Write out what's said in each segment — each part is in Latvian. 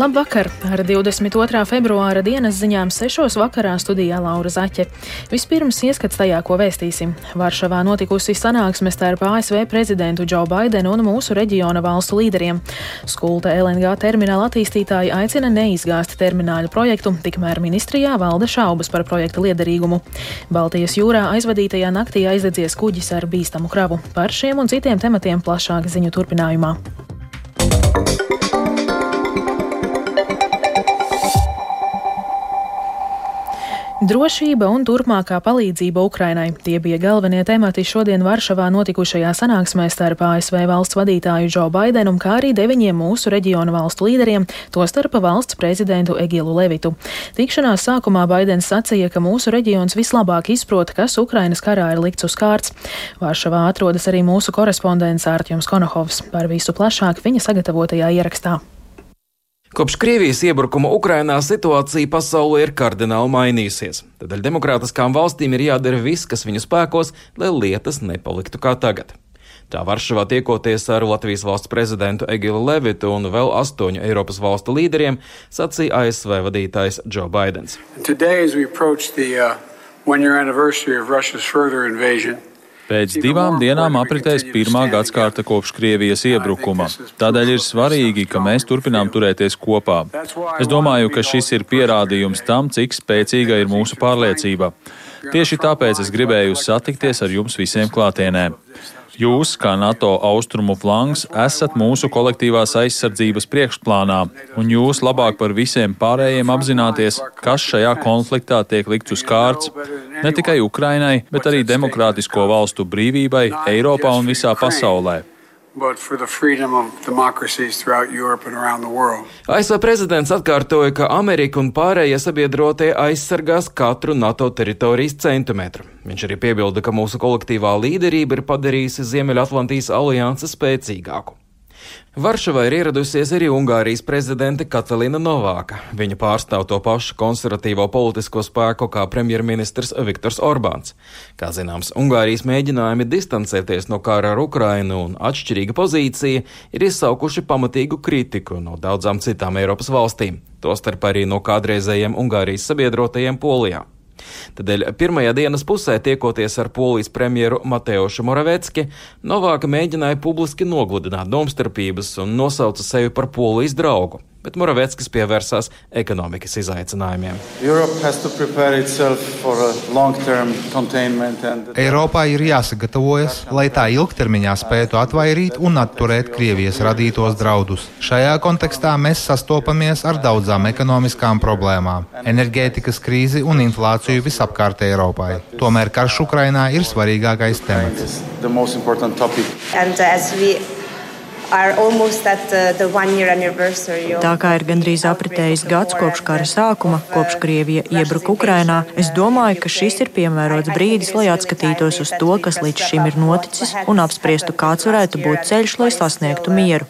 Labvakar! Ar 22. februāra dienas ziņām 6. vakarā studijā Laura Zaķe. Vispirms ieskats tajā, ko vēstīsim. Varšavā notikusi sanāksme starp ASV prezidentu Džo Baidenu un mūsu reģiona valstu līderiem. Skulta LNG termināla attīstītāji aicina neizgāzt termināļu projektu, tikmēr ministrijā valda šaubas par projekta liederīgumu. Baltijas jūrā aizvadītajā naktī aizdedzies kuģis ar bīstamu kravu. Par šiem un citiem tematiem plašāk ziņu turpinājumā. Drošība un turpmākā palīdzība Ukrainai - tie bija galvenie temati šodien Varšavā notikušajā sanāksmē starp ASV valsts vadītāju Džo Baidenu, kā arī deviņiem mūsu reģionu valstu līderiem, tostarp valsts prezidentu Egilu Levitu. Tikšanās sākumā Baidens sacīja, ka mūsu reģions vislabāk izprot, kas Ukrainas karā ir likts uz kārts. Varšavā atrodas arī mūsu korespondents Ārtjums Konohovs par visu plašāk viņa sagatavotajā ierakstā. Kopš Krievijas iebrukuma Ukrainā situācija pasaulē ir kardināli mainījusies. Tādēļ demokrātiskām valstīm ir jādara viss, kas viņu spēkos, lai lietas nepaliktu kā tagad. Tā Varšavā tiekoties ar Latvijas valsts prezidentu Egilu Levitu un vēl astoņu Eiropas valstu līderiem, sacīja ASV vadītājs Joe Bidenis. Today, Pēc divām dienām apritēs pirmā gadsimta kopš Krievijas iebrukuma. Tādēļ ir svarīgi, ka mēs turpinām turēties kopā. Es domāju, ka šis ir pierādījums tam, cik spēcīga ir mūsu pārliecība. Tieši tāpēc es gribēju satikties ar jums visiem klātienē. Jūs, kā NATO austrumu flanks, esat mūsu kolektīvās aizsardzības priekšplānā, un jūs labāk par visiem pārējiem apzināties, kas šajā konfliktā tiek likts uz kārts. Ne tikai Ukrainai, bet arī demokrātisko valstu brīvībai Eiropā un visā pasaulē ASV prezidents atkārtoja, ka Amerika un pārējie sabiedrotie aizsargās katru NATO teritorijas centimetru. Viņš arī piebilda, ka mūsu kolektīvā līderība ir padarījusi Ziemeļatlantijas aliansi spēcīgāku. Varšavā ir ieradusies arī Ungārijas prezidente Katalina Novāka. Viņa pārstāv to pašu konservatīvo politisko spēku kā premjerministrs Viktors Orbāns. Kā zināms, Ungārijas mēģinājumi distancēties no kara ar Ukrainu un atšķirīga pozīcija ir izsaukuši pamatīgu kritiku no daudzām citām Eiropas valstīm, tostarp arī no kādreizējiem Ungārijas sabiedrotajiem Polijā. Tādēļ pirmajā dienas pusē, tiekoties ar polijas premjeru Mateušu Moravecki, Novāka mēģināja publiski nogludināt domstarpības un nosauca sevi par polijas draugu bet Moraveckis pievērsās ekonomikas izaicinājumiem. Eiropā ir jāsagatavojas, lai tā ilgtermiņā spētu atvairīt un atturēt Krievijas radītos draudus. Šajā kontekstā mēs sastopamies ar daudzām ekonomiskām problēmām - enerģētikas krīzi un inflāciju visapkārt Eiropai. Tomēr karš Ukrainā ir svarīgākais temats. Tā kā ir gandrīz apritējis gads kopš kara sākuma, kopš Krievija iebruka Ukrainā, es domāju, ka šis ir piemērots brīdis, lai atskatītos uz to, kas līdz šim ir noticis, un apspriestu, kāds varētu būt ceļš, lai sasniegtu mieru.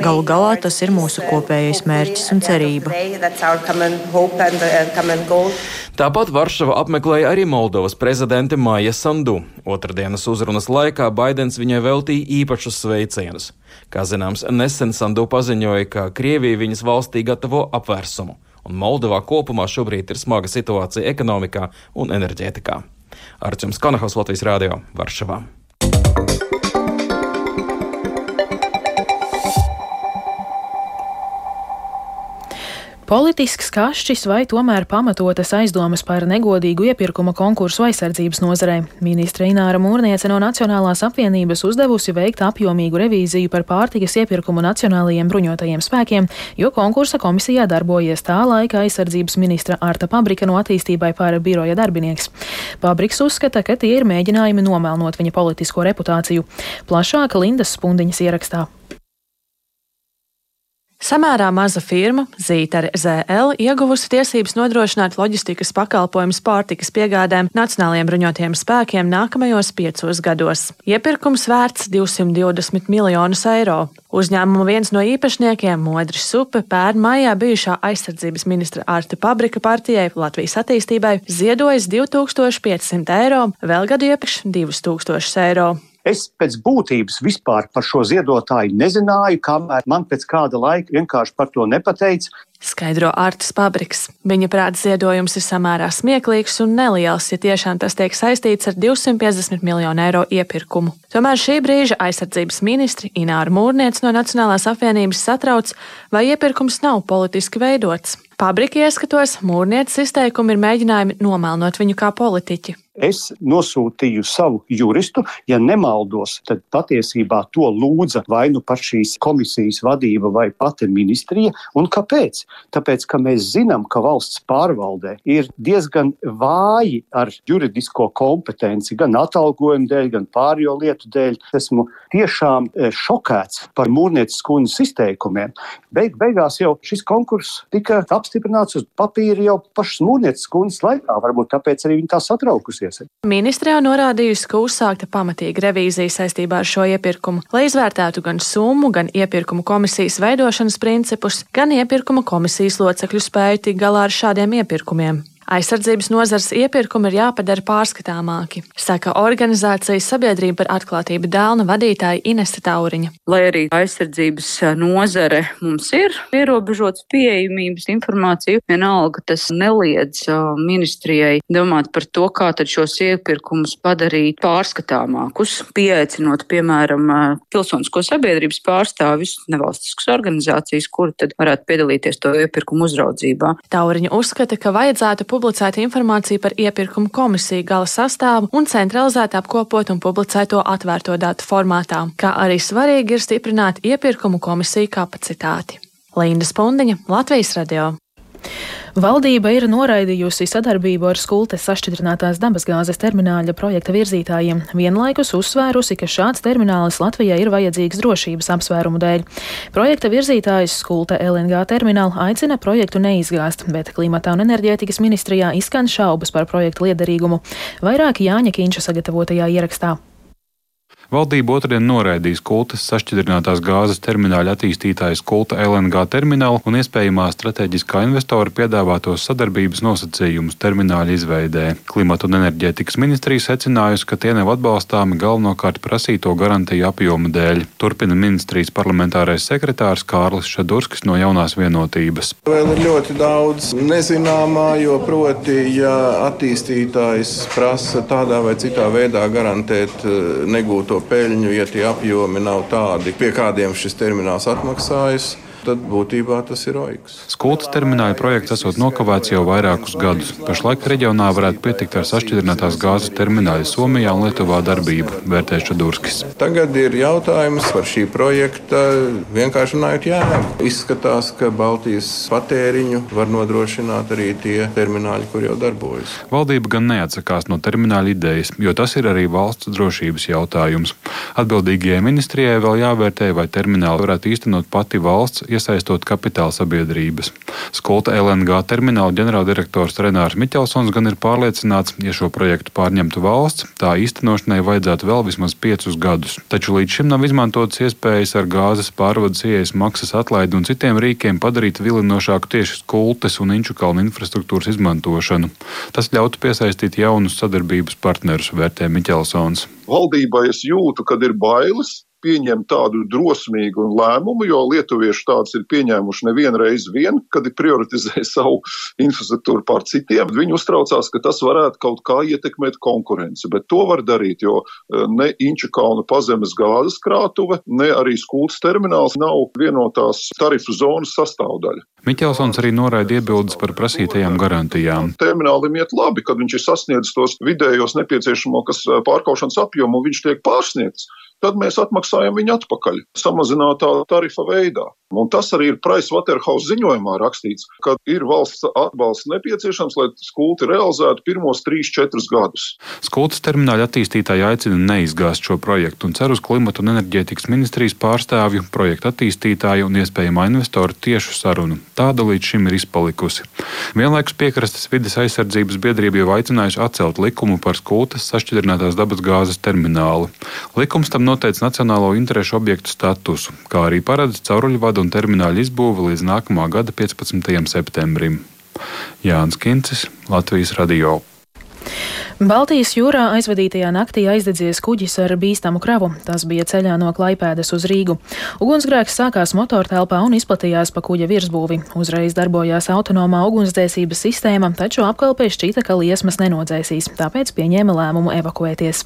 Galu galā tas ir mūsu kopējais mērķis un cerība. Tāpat Varšava apmeklēja arī Moldovas prezidente Maija Sandu. Otradienas uzrunas laikā Baidens viņai veltīja īpašus sveicienus. Kā zināms, nesen Sandu paziņoja, ka Krievija viņas valstī gatavo apvērsumu, un Moldovā kopumā šobrīd ir smaga situācija ekonomikā un enerģētikā. Arčuns Kanahos Latvijas Rādio Varšavā. Politisks kašķis vai tomēr pamatotas aizdomas par negodīgu iepirkuma konkursu aizsardzības nozarē. Ministra Ināra Mūrniece no Nacionālās apvienības uzdevusi veikt apjomīgu revīziju par pārtikas iepirkumu nacionālajiem bruņotajiem spēkiem, jo konkursa komisijā darbojies tā laika aizsardzības ministra Arta Pabrika no attīstībai pāra biroja darbinieks. Pabriks uzskata, ka tie ir mēģinājumi nomelnot viņa politisko reputāciju. Plašāk Lindas Spundiņas ierakstā. Samērā maza firma, Zītare ZL, ieguvusi tiesības nodrošināt loģistikas pakalpojumus pārtikas piegādēm Nacionālajiem bruņotajiem spēkiem nākamajos piecos gados. Iepirkums vērts 220 miljonus eiro. Uzņēmuma viens no īpašniekiem, Modris Supe, pērn maijā bijušā aizsardzības ministra Arta Pabrika partijai Latvijas attīstībai ziedojas 2500 eiro, vēl gadu iepriekš 2000 eiro. Es pēc būtības vispār par šo ziedotāju nezināju, kamēr man pēc kāda laika vienkārši par to nepateica. Skaidro Artis Pabriks. Viņa prāta ziedojums ir samērā smieklīgs un neliels, ja tiešām tas tiek saistīts ar 250 miljonu eiro iepirkumu. Tomēr šī brīža aizsardzības ministri Ināra Mūrniec no Nacionālās apvienības satrauc, vai iepirkums nav politiski veidots. Pabrika ieskatos, mūrnieces izteikumi ir mēģinājumi nomelnot viņu kā politiķi. Es nosūtīju savu juristu, ja nemaldos, tad patiesībā to lūdza vai nu pat šīs komisijas vadība vai pati ministrija. Un kāpēc? Tāpēc, ka mēs zinām, ka valsts pārvaldē ir diezgan vāji ar juridisko kompetenci, gan atalgojumu dēļ, gan pārējo lietu dēļ. Esmu tiešām e, šokēts par mūrnieces kundzes izteikumiem. Beig beigās jau šis konkurss tika apstiprināts uz papīra jau pašas mūrnieces kundzes laikā. Varbūt tāpēc arī viņa tā satraukusies iesaka. Ministrijā norādījusi, ka uzsākta pamatīga revīzija saistībā ar šo iepirkumu, lai izvērtētu gan summu, gan iepirkuma komisijas veidošanas principus, gan iepirkuma komisijas locekļu spēju tikt galā ar šādiem iepirkumiem. Aizsardzības nozars iepirkumi ir jāpadara pārskatāmāki, saka organizācijas sabiedrība par atklātību dēlna vadītāja Inese Tauriņa. Lai arī aizsardzības nozare mums ir ierobežots pieejamības informācija, vienalga tas neliedz ministrijai domāt par to, kā tad šos iepirkumus padarīt pārskatāmākus, pieaicinot, piemēram, pilsonisko sabiedrības pārstāvis, nevalstiskas organizācijas, kuri tad varētu piedalīties to iepirkumu uzraudzībā. Tauriņa uzskata, ka vajadzētu publicēta informācija par iepirkumu komisiju gala sastāvu un centralizēti apkopot un publicēt to atvērto datu formātā, kā arī svarīgi ir stiprināt iepirkumu komisiju kapacitāti. Linda Spundiņa, Latvijas radio. Valdība ir noraidījusi sadarbību ar skultes sašķidrinātās dabasgāzes termināļa projekta virzītājiem, vienlaikus uzsvērusi, ka šāds terminālis Latvijai ir vajadzīgs drošības apsvērumu dēļ. Projekta virzītājs skulte LNG terminālu aicina projektu neizgāzt, bet klimata un enerģētikas ministrijā izskan šaubas par projektu liederīgumu. Vairāk Jāņa Kīņša sagatavotajā ierakstā. Valdība otrdien noraidīs kultas sašķidrinātās gāzes termināļa attīstītājas kulta LNG terminālu un iespējamā strateģiskā investora piedāvātos sadarbības nosacījumus termināļa izveidē. Klimata un enerģētikas ministrija secinājusi, ka tie nav atbalstāmi galvenokārt prasīto garantiju apjoma dēļ. Turpina ministrijas parlamentārais sekretārs Kārlis Šadurskis no jaunās vienotības. Vēl ir ļoti daudz nezināmā, jo proti, ja attīstītājs prasa tādā vai citā veidā garantēt eh, negūto peļņu, ja tie apjomi nav tādi, pie kādiem šis termināls atmaksājas tad būtībā tas ir oiks. Skultas termināla projekts esot nokavēts jau vairākus gadus. Pašlaik reģionā varētu pietikt ar sašķidrinātās gāzes terminālu Somijā un Lietuvā darbību, vērtē Šadurskis. Tagad ir jautājums par šī projekta vienkārši runājot jēgu. Izskatās, ka Baltijas patēriņu var nodrošināt arī tie termināļi, kur jau darbojas. Valdība gan neatsakās no termināla idejas, jo tas ir arī valsts drošības jautājums. Atbildīgajai ministrijai vēl jāvērtē, vai terminālu varētu īstenot pati valsts, iesaistot kapitāla sabiedrības. Skolta LNG termināla ģenerāldirektors Renārs Miķelsons gan ir pārliecināts, ja šo projektu pārņemtu valsts, tā īstenošanai vajadzētu vēl vismaz piecus gadus. Taču līdz šim nav izmantotas iespējas ar gāzes pārvades ieejas maksas atlaidi un citiem rīkiem padarīt vilinošāku tieši skultes un inču kalnu infrastruktūras izmantošanu. Tas ļautu piesaistīt jaunus sadarbības partnerus, vērtē Miķelsons. Valdībai es jūtu, kad ir bailes, pieņemt tādu drosmīgu lēmumu, jo lietuvieši tāds ir pieņēmuši nevienu reizi vien, kad ir prioritizējuši savu infrastruktūru pār citiem. Viņi uztraucās, ka tas varētu kaut kā ietekmēt konkurenci, bet to var darīt, jo e, ne Inču kalna pazemes gāzes krātuve, ne arī skultas termināls nav vienotās tarifu zonas sastāvdaļa. Miķelsons arī noraida iebildes par prasītajām garantijām. Terminālim iet labi, kad viņš ir sasniedzis tos vidējos nepieciešamo e, pārkaušanas apjomu, un viņš tiek pārsniegts tad mēs atmaksājam viņu atpakaļ samazinātā tarifa veidā. Un tas arī ir Pricewaterhouse ziņojumā rakstīts, ka ir valsts atbalsts nepieciešams, lai skulti realizētu pirmos 3-4 gadus. Skultas termināla attīstītāji aicina neizgāzt šo projektu un cer uz klimatu un enerģētikas ministrijas pārstāvju, projekta attīstītāju un iespējamā investoru tiešu sarunu. Tāda līdz šim ir izpalikusi. Vienlaikus piekrastes vides aizsardzības biedrība jau aicinājusi atcelt likumu par skultas sašķidrinātās dabas gāzes terminālu. Likums tam noteica nacionālo interešu objektu statusu, kā arī paredz cauruļvadu un termināļu izbūvi līdz nākamā gada 15. septembrim. Jānis Kincis, Latvijas Radio. Baltijas jūrā aizvadītajā naktī aizdedzies kuģis ar bīstamu kravu. Tas bija ceļā no Klaipēdas uz Rīgu. Ugunsgrēks sākās motortelpā un izplatījās pa kuģa virsbūvi. Uzreiz darbojās autonomā ugunsdzēsības sistēma, taču apkalpē šķita, ka liesmas nenodzēsīs, tāpēc pieņēma lēmumu evakuēties.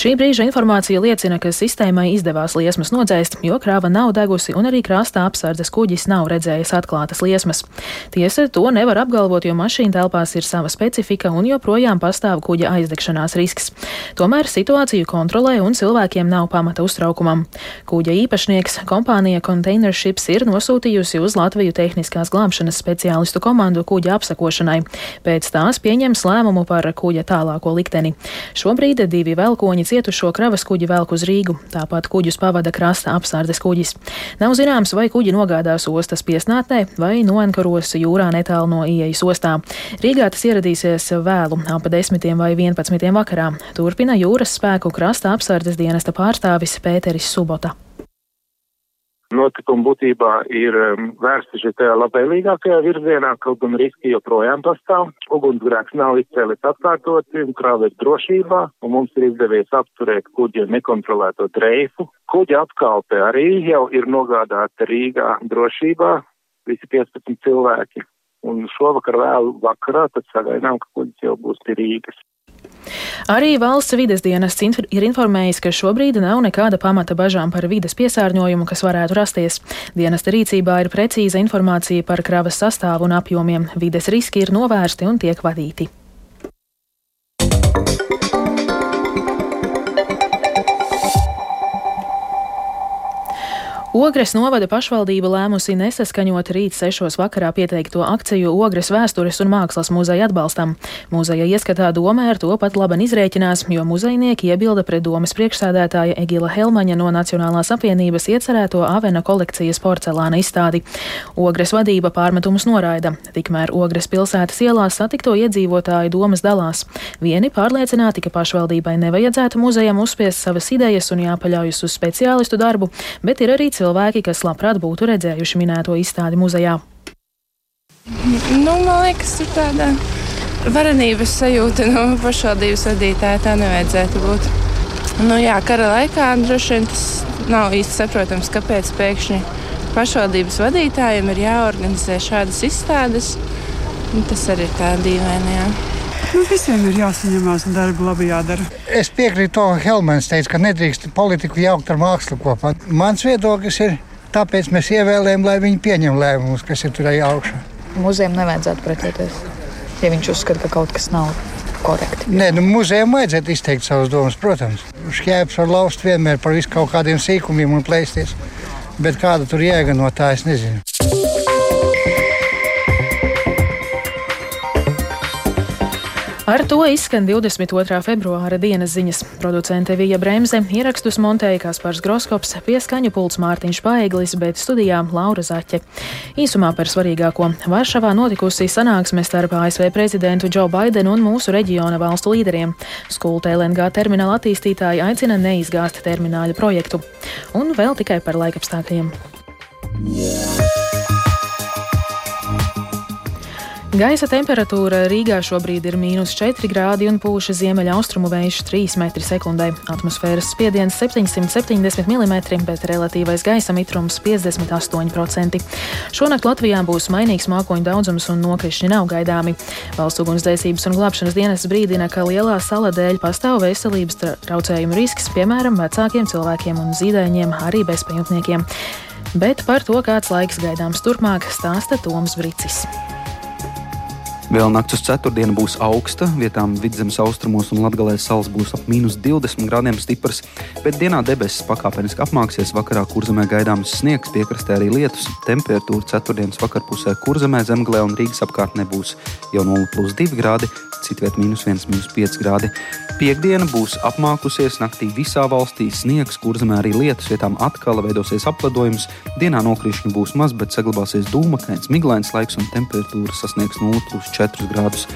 Šī brīža informācija liecina, ka sistēmai izdevās liesmas nodzēst, jo krāva nav degusi un arī krastā apsardzes kuģis nav redzējis atklātas liesmas. Tiesa, to nevar apgalvot, jo mašīna telpās ir sava specifika un joprojām pastāv kuģa aizdegšanās risks. Tomēr situāciju kontrolē un cilvēkiem nav pamata uztraukumam. Kuģa īpašnieks kompānija Containerships ir nosūtījusi uz Latviju tehniskās glābšanas speciālistu komandu kuģa apsakošanai. Pēc tās pieņems lēmumu par kuģa tālāko likteni. Šobrīd divi velkoņi cietušo kravas kuģi velk uz Rīgu, tāpat kuģus pavada krasta apsardzes kuģis. Nav zināms, vai kuģi nogādās ostas piesnātnē vai noenkaros jūrā netālu no ieejas ostā. Rīgā tas ieradīsies vēlu, ap desmitiem vai 11. vakarā. Turpina jūras spēku krasta apsardzes dienesta pārstāvis Pēteris Subota. Notikumi būtībā ir um, vērsti šajā labvēlīgākajā virzienā, kaut gan riski joprojām pastāv. Ugunsgrēks nav izcēlis atkārtoti, krāva ir drošībā, un mums ir izdevies apturēt kuģa nekontrolēto dreifu. Kuģa apkalpe arī jau ir nogādāta Rīgā drošībā, visi 15 cilvēki. Un šovakar vēl vakarā tad sagaidām, ka kuģis jau būs Rīgas. Arī valsts vides dienests ir informējis, ka šobrīd nav nekāda pamata bažām par vides piesārņojumu, kas varētu rasties. Dienesta rīcībā ir precīza informācija par kravas sastāvu un apjomiem. Vides riski ir novērsti un tiek vadīti. Ogres novada pašvaldība lēmusi nesaskaņot rīt sešos vakarā pieteikto akciju Ogres vēstures un mākslas muzeja atbalstam. Muzeja ieskatā domē ar to pat labi izrēķinās, jo muzejnieki iebilda pret domas priekšsēdētāja Egila Helmaņa no Nacionālās apvienības iecerēto Avena kolekcijas porcelāna izstādi. Ogres vadība pārmetumus noraida, tikmēr Ogres pilsētas ielās satikto iedzīvotāju domas dalās. Vieni pārliecināti, ka pašvaldībai nevajadzētu muzejam uzspiest savas idejas un jāpaļaujas uz speciālistu darbu, bet ir arī cilvēki, kas labprāt būtu redzējuši minēto izstādi muzejā? Nu, man liekas, ir tāda varenības sajūta no pašvaldības vadītāja. Tā nevajadzētu būt. Nu, jā, kara laikā droši vien tas nav īsti saprotams, kāpēc pēkšņi pašvaldības vadītājiem ir jāorganizē šādas izstādes. Tas arī ir tā dīvaini. Nu, visiem ir jāsaņemās un darbi labi jādara. Es piekrītu to, ka Helmans teica, ka nedrīkst politiku jaukt ar mākslu kopā. Mans viedoklis ir, tāpēc mēs ievēlējam, lai viņi pieņem lēmumus, kas ir tur augšā. Muzejam nevajadzētu pretēties, ja viņš uzskata, ka kaut kas nav korekti. Nē, nu, muzejam vajadzētu izteikt savas domas, protams. Šķēpes var laust vienmēr par visu kaut kādiem sīkumiem un plēsties. Bet kāda tur jēga no tā, es nezinu. Ar to izskan 22. februāra dienas ziņas. Producente Vija Bremse, ierakstus montēja Kaspars Groskops, pieskaņu pults Mārtiņš Paeglis, bet studijā Laura Zaķe. Īsumā par svarīgāko. Varšavā notikusi sanāksme starp ASV prezidentu Džo Baidenu un mūsu reģiona valstu līderiem. Skulta LNG termināla attīstītāji aicina neizgāzt termināļa projektu. Un vēl tikai par laikapstākļiem. Yeah. Gaisa temperatūra Rīgā šobrīd ir mīnus 4 grādi un pūša ziemeļaustrumu vējš 3 m2. Atmosfēras spiediens 770 mm, bet relatīvais gaisa mitrums 58%. Šonakt Latvijā būs mainīgs mākoņu daudzums un nokrišņi nav gaidāmi. Valsts ugunsdzēsības un glābšanas dienas brīdina, ka lielā sala dēļ pastāv veselības traucējumu risks, piemēram, vecākiem cilvēkiem un zīdaiņiem, arī bezpajumtniekiem. Bet par to, kāds laiks gaidāms turpmāk, stāsta Toms Bricis. Vēl naktis uz ceturtdienu būs augsta, vietām vidzemes austrumos un latgalēs salas būs ap mīnus 20 grādiem stiprs, bet dienā debesis pakāpeniski apmāksies, vakarā kurzemē gaidāms sniegs, piekrastē arī lietus. Temperatūra ceturtdienas vakarpusē kurzemē, zemgalē un Rīgas apkārtnē būs jau 0,2 grādi, citviet mīnus 1,5 grādi. Piektdiena būs apmākusies, naktī visā valstī sniegs, kurzemē arī lietus, vietām atkal veidosies apledojums. Dienā nokrišņi būs maz, bet saglabāsies dūmakains, miglains laiks un temperatūra sasniegs 0,4 grādus.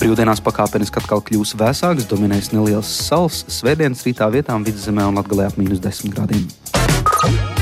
Brīvdienās pakāpeniski atkal kļūs vēsāks, dominēs neliels sals, svētdienas rītā vietām vidzemē un latgalē ap mīnus 10 grādiem.